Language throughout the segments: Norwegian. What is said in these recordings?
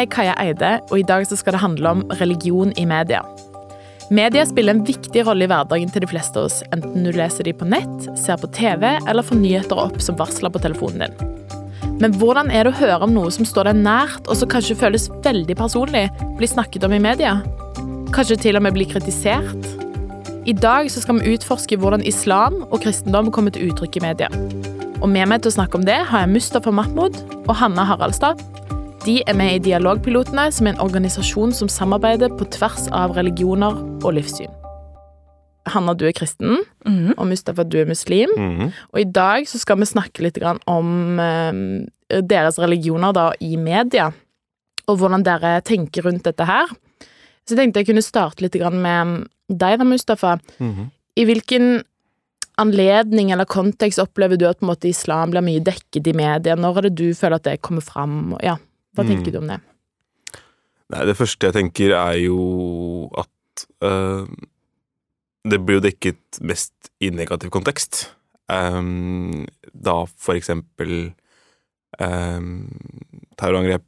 er Kaja Eide, og i dag skal det handle om religion i media. Media spiller en viktig rolle i hverdagen til de fleste av oss, enten du leser de på nett, ser på TV eller får nyheter opp som varsler på telefonen din. Men hvordan er det å høre om noe som står deg nært, og som kanskje føles veldig personlig, bli snakket om i media? Kanskje til og med bli kritisert? I dag skal vi utforske hvordan islam og kristendom kommer til uttrykk i media. Og med meg til å snakke om det har jeg Mustafa Mahmoud og Hanna Haraldstad, de er med i Dialogpilotene, som er en organisasjon som samarbeider på tvers av religioner og livssyn. Hanna, du er kristen, Mhm. og Mustafa, du er muslim. Mhm. Og i dag så skal vi snakke litt om eh, deres religioner da, i media, og hvordan dere tenker rundt dette her. Så jeg tenkte jeg kunne starte litt med deg da, Mustafa. Mhm. I hvilken anledning eller kontekst opplever du at på en måte, islam blir mye dekket i media? Når er det du føler at det kommer fram? Ja, hva Mm. tenker du om det? Nei, det første jeg tenker er jo at uh, det blir jo dekket mest i negativ kontekst. Um, da for eksempel um, terrorangrep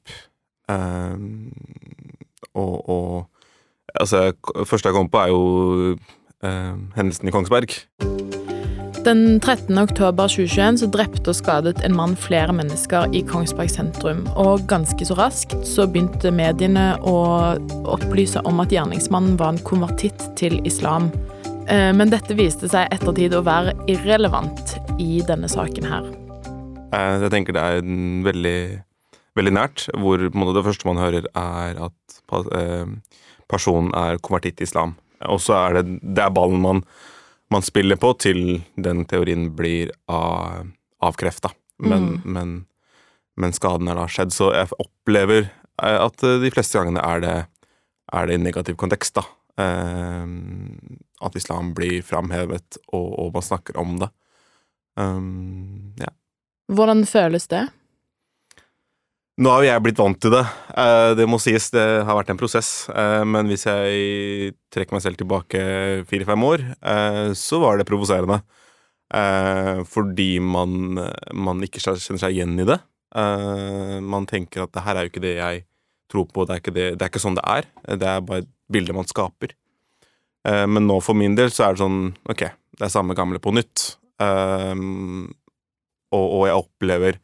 um, og, og Altså, det første jeg kom på, er jo hendelsen i Kongsberg. Den 13. oktober 2021 så drepte og skadet en mann flere mennesker i Kongsberg sentrum. Og ganske så raskt så begynte mediene å opplyse om at gjerningsmannen var en konvertitt til islam. Eh, Men dette viste seg ettertid å være irrelevant i denne saken her. Eh, Jeg tenker det er veldig, veldig nært, hvor det første man hører, er at eh, personen er konvertitt til islam. Og så er det, det er ballen man, man spiller på til den teorien blir av, avkrefta. Men, men, men skaden er da skjedd. Så jeg opplever eh, at de fleste gangene er det, er det i negativ kontekst, da. Um, At islam blir framhevet, og, og man snakker om det. Um, ja. Hvordan føles det? Nå har jo jeg blitt vant til det. Eh, Det må sies, det har vært en prosess. Eh, Men hvis jeg trekker meg selv tilbake fire-fem år, eh, så var det provoserende. Fordi man, man ikke kjenner seg igjen i det. Man tenker at det her er jo ikke det jeg tror på, det er ikke, det, det er ikke sånn det er. Det er bare et bilde man skaper. Men nå for min del så er det sånn Ok, det er samme gamle på nytt. Og, og jeg opplever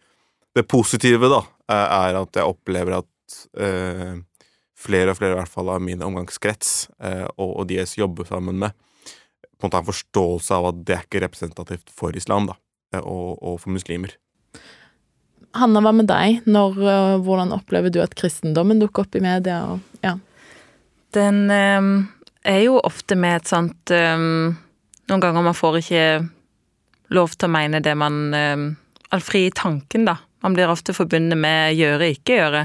det positive, da, eh, er at jeg opplever at eh, flere og flere, i hvert fall av min omgangskrets, eh, og, og de jeg jobber sammen med, på en måte har en forståelse av at det er ikke representativt for islam, da, eh, og, og for muslimer. Hanna, hva med deg? Når, eh, hvordan opplever du at kristendommen dukker opp i media? Og, ja. Den eh, er jo ofte med et sånt Noen ganger man får ikke lov til å mene det man er fri i tanken, da. Man blir ofte forbundet med gjøre, ikke gjøre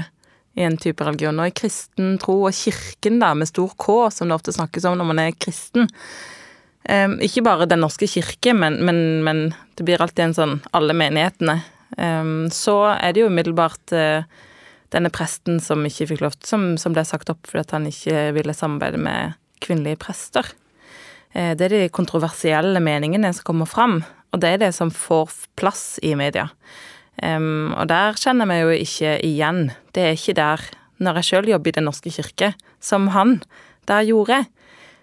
i en type religion. Og i kristen tro og kirken, da, med stor K, som det ofte snakkes om når man er kristen. um, ikke bare Den norske kirke, men, men, men det blir alltid en sånn alle menighetene. Um, så er det jo umiddelbart uh, denne presten som ikke fikk lov som, som ble sagt opp fordi han ikke ville samarbeide med kvinnelige prester. Eh, Det er de kontroversielle meningene som kommer fram, og det er det som får plass i media. Em, og der kjenner vi jo ikke igjen. Det er ikke der Når jeg sjøl jobber i Den norske kirke, som han der gjorde,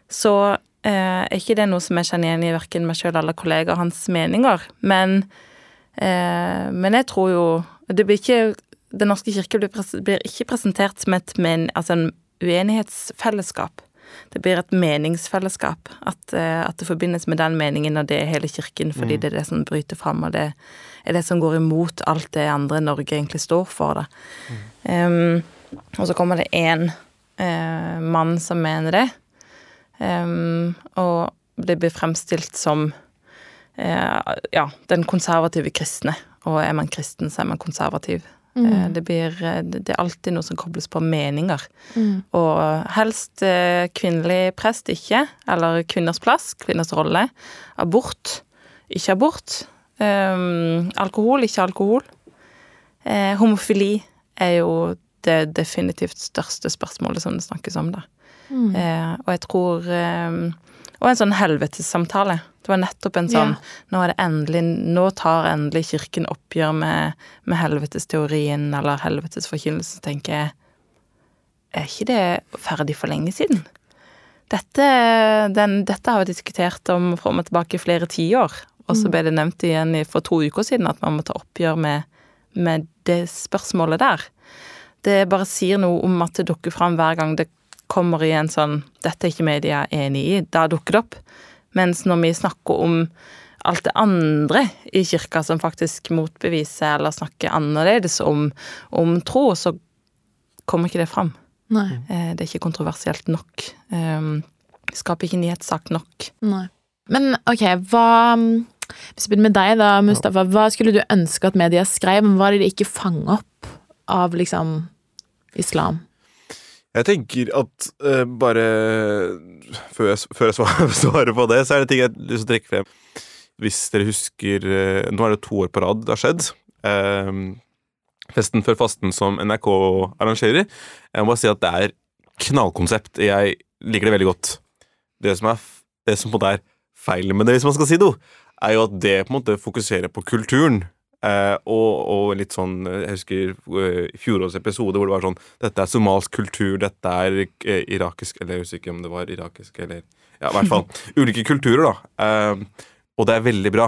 så uh, er ikke det noe som jeg kjenner igjen i verken meg sjøl eller kollegaer hans meninger. Men, uh, men jeg tror jo Det blir ikke Den norske kirke blir, blir ikke presentert som et men, altså en uenighetsfellesskap. Det blir et meningsfellesskap. At, eh, at det forbindes med den meningen, og det er hele kirken, fordi det er det som bryter fram, og det er det som går imot alt det andre Norge egentlig står for. Da. Um, og så kommer det én uh, mann som mener det, um, og det blir fremstilt som uh, ja, den konservative kristne. Og er man kristen, så er man konservativ. Eh, Det, blir, eh, det er alltid noe som kobles på meninger. Og helst eh, kvinnelig prest ikke, eller kvinners plass, kvinners rolle. Abort, ikke abort. Um, alkohol, ikke alkohol. Eh, homofili er jo det definitivt største spørsmålet som det snakkes om, da. Eh, og jeg tror eh, Og en sånn helvetessamtale. Det var nettopp en sånn Nå er det endelig Nå tar endelig Kirken oppgjør med, med helvetesteorien eller helvetesforkynnelsen, tenker jeg. er ikke det ferdig for lenge siden? Dette, den, dette har vi diskutert om fram og tilbake i flere tiår, og så ble det nevnt igjen for to uker siden at man må ta oppgjør med, med det spørsmålet der. Det bare sier noe om at det dukker fram hver gang det kommer i en sånn 'dette er ikke media enig i', da dukker det opp. Mens når vi snakker om alt det andre i kirka som faktisk motbeviser eller snakker annerledes om, om tro, så kommer ikke det fram. Nei. Eh, Det er ikke kontroversielt nok. Eh, Skaper ikke nyhetssak nok. Nei. Men ok, hva Hvis jeg begynner med deg, da, Mustafa. Hva skulle du ønske at media skrev? Men hva er det de ikke fanger opp av liksom islam? Jeg tenker at uh, bare Før jeg, før jeg svarer på det, så er det ting jeg har lyst til å trekke frem. Hvis dere husker uh, Nå er det to år på rad det har skjedd. Uh, festen før fasten som NRK arrangerer. Jeg må bare si at det er knallkonsept. Jeg liker det veldig godt. Det som er, det som på en måte er feilen med det, hvis man skal si noe, er jo at det på en måte fokuserer på kulturen. Eh, og, og litt sånn eh, Jeg husker eh, fjorårets episode hvor det var sånn Dette er somalsk kultur, dette er eh, irakisk Eller jeg husker ikke om det var irakisk eller Ja, i hvert fall. Ulike kulturer, da. Eh, og det er veldig bra.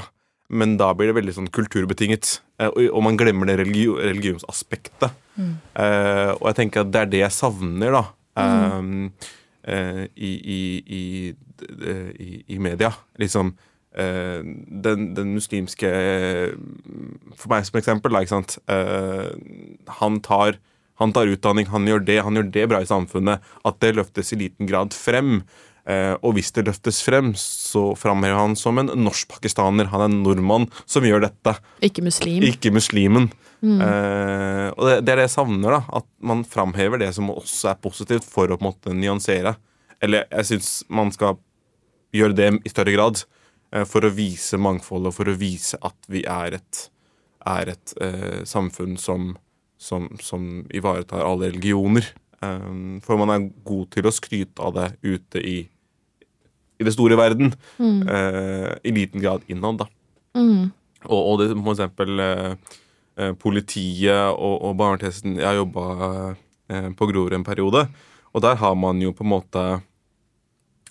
Men da blir det veldig sånn kulturbetinget. Eh, og, og man glemmer det religio religionsaspektet. Eh, og jeg tenker at det er det jeg savner, da. eh, i, i, i, i, i media. Liksom den, den muslimske For meg som eksempel, da, ikke sant. Eh, han tar han tar utdanning, han gjør det, han gjør det bra i samfunnet. At det løftes i liten grad frem. Eh, og hvis det løftes frem, så framhever han som en norsk-pakistaner. Han er en nordmann som gjør dette, Ikke muslim? ikke muslimen. Eh, og det, det er det jeg savner, da. At man framhever det som også er positivt, for å på en måte nyansere. Eller jeg syns man skal gjøre det i større grad. Eh, for å vise mangfoldet, og for å vise at vi er et, er et eh, samfunn som, som, som ivaretar alle religioner. Um, for man er god til å skryte av det ute i, i det store verden. eh, I liten grad innad, da. Mm. Og, og det for eksempel eh, politiet og, og barnetesten Jeg har jobba uh, på Grorud en periode, og der har man jo på en måte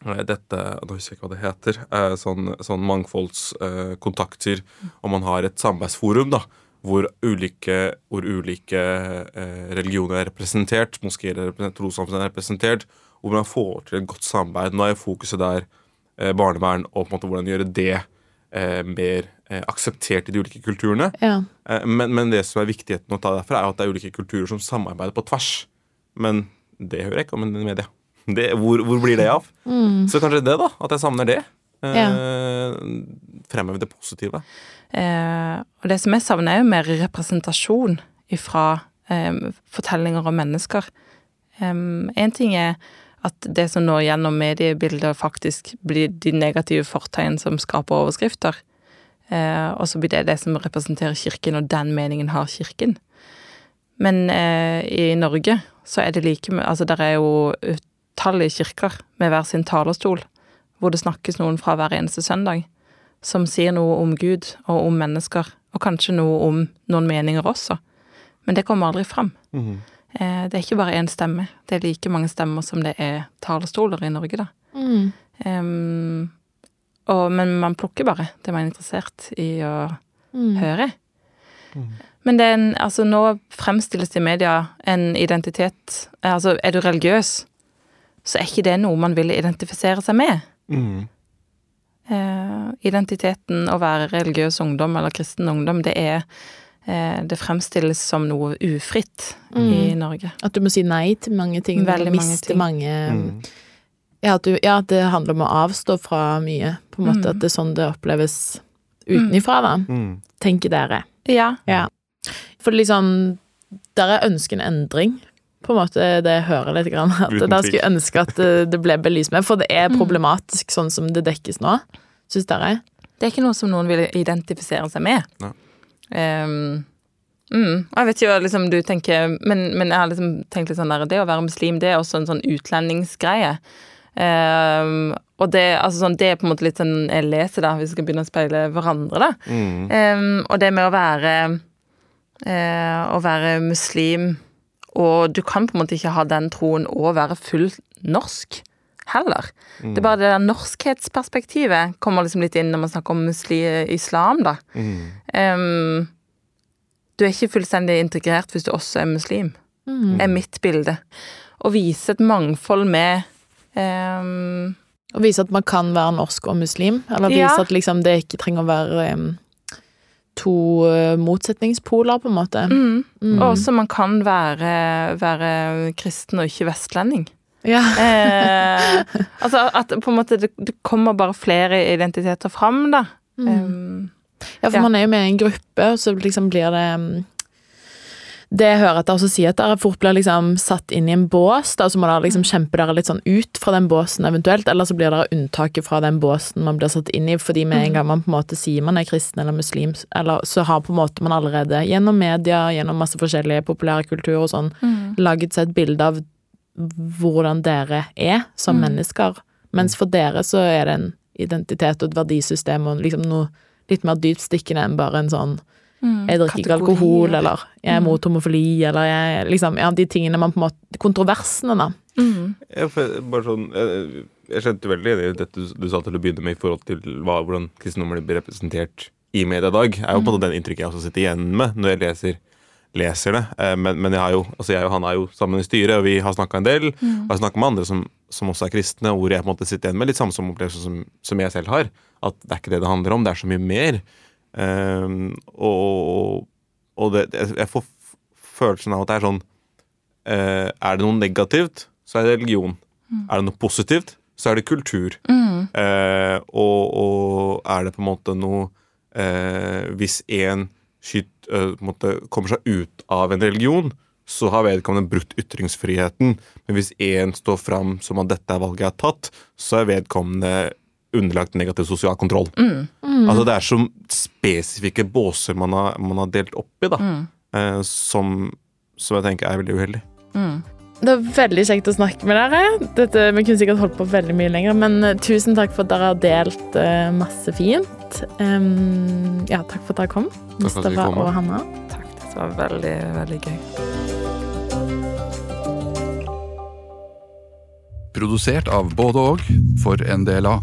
dette Nå husker jeg ikke hva det heter. Eh, sånn sånn mangfoldskontakter. og man har et samarbeidsforum da, hvor ulike, hvor ulike eh, religioner er representert, moskeer er representert, trossamfunn er representert, hvor man får til et godt samarbeid. Nå er fokuset der eh, barnevern og på en måte hvordan gjøre det eh, mer eh, akseptert i de ulike kulturene. Ja. Eh, men, men det som er viktigheten å ta derfra, er at det er ulike kulturer som samarbeider på tvers. Men det hører jeg ikke om i media. Det, hvor, hvor blir det av? Så kanskje det, da. At jeg savner det. Eh, Fremheve det positive. Eh, og det som jeg savner, er jo mer representasjon ifra eh, fortellinger om mennesker. Én ting er at det som når gjennom mediebilder, faktisk blir de negative fortegn som skaper overskrifter. Eh, og så blir det det som representerer Kirken, og den meningen har Kirken. Men eh, i Norge så er det like Altså, der er jo utallige kirker med hver sin talerstol, hvor det snakkes noen fra hver eneste søndag som sier noe om Gud og om mennesker, og kanskje noe om noen meninger også. Men det kommer aldri fram. Eh, det er ikke bare én stemme, det er like mange stemmer som det er talerstoler i Norge, da. Mm. Um, og, men man plukker bare det man er interessert i å Mm. høre. Men det er en, altså nå fremstilles det i media en identitet Altså, er du religiøs, så er ikke det noe man vil identifisere seg med. Mm. Eh, identiteten å være religiøs ungdom eller kristen ungdom, det er eh, Det fremstilles som noe ufritt i Norge. At du må si nei til mange ting. Veldig mange miste ting. mange Mm. ja, at du, ja, at det handler om å avstå fra mye. På en måte Mm. At det er sånn det oppleves utenifra, da. Mm. Tenker dere. Ja. Ja. For liksom Der er ønsket en endring. På en måte det jeg hører litt. Grann, at Der skulle jeg ønske at det, det ble belyst mer. For det er Mm. problematisk sånn som det dekkes nå. Syns dere? Det er ikke noe som noen vil identifisere seg med. Nei. Ehm, mm, jeg vet ikke liksom, du tenker, men, men jeg har liksom tenkt litt sånn der Det å være muslim, det er også en sånn utlendingsgreie. Um, og det, altså sånn, det er på en måte litt sånn jeg leser, da, hvis vi skal begynne å speile hverandre, da. Mm. Um, og det med å være uh, Å være muslim Og du kan på en måte ikke ha den troen og være fullt norsk heller. Det er bare det der norskhetsperspektivet kommer liksom litt inn når man snakker om muslim, islam, da. Em, du er ikke fullstendig integrert hvis du også er muslim, er mitt bilde. Å vise et mangfold med um, Å vise at man kan være norsk og muslim, eller vise Ja. at liksom det ikke trenger å være em, to eh, motsetningspoler, på en måte. mm. Mm. Og også man kan være, være kristen og ikke vestlending. Ja. Eh, altså at på en måte det, det kommer bare flere identiteter fram, da. Mm. Um, Ja, for Ja. man er jo med i en gruppe, og så liksom blir det mm, Det jeg hører etter også sier at dere fort blir liksom satt inn i en bås, da, så må dere liksom kjempe dere litt sånn ut fra den båsen eventuelt, eller så blir dere unntaket fra den båsen man blir satt inn i, fordi med en gang man på en måte sier man er kristen eller muslim, eller så har på en måte man allerede gjennom media, gjennom masse forskjellige populære kulturer og sånn, laget seg et bilde av hvordan dere er som mennesker. Mens for dere så er det en identitet og et verdisystem og liksom noe litt mer dyptstikkende enn bare en sånn jeg drikker ikke alkohol, eller jeg er mot homofili, eller jeg liksom Ja, de tingene man på en måte Kontroversene, da. mm. Ja, for bare sånn, jeg, jeg kjente veldig det i dette du, du sa til å begynne med i forhold til hva, hvordan kristendommen blir representert i media i dag. er jo på en måte den inntrykket jeg også sitter igjen med når jeg leser, leser det. Eh, Men, men jeg har jo, altså jeg og han er jo sammen i styret, og vi har snakka en del. Og jeg har snakka med andre som, som også er kristne, hvor jeg på en måte sitter igjen med litt samme som opplevelse som, som jeg selv har. At det er ikke det det handler om, det er så mye mer. Um, og og det, jeg får følelsen av at det er sånn uh, Er det noe negativt, så er det religion. Er det noe positivt, så er det kultur. Eh, og, og er det på en måte noe uh, Hvis en skyt, måte kommer seg ut av en religion, så har vedkommende brutt ytringsfriheten. Men hvis én står fram som at dette er valget jeg har tatt, så er vedkommende underlagt negativ sosial kontroll. Altså Det er så spesifikke båser man har, man har delt opp i, da. Eh, som, som jeg tenker er veldig uheldig. Det var veldig kjekt å snakke med dere. Dette, vi kunne sikkert holdt på veldig mye lenger, men eh, tusen takk for at dere har delt uh, masse fint. Um, ja, takk for at dere kom, Mustafa og Hanna. Takk, det var veldig, veldig gøy. Produsert av både og for NDLA.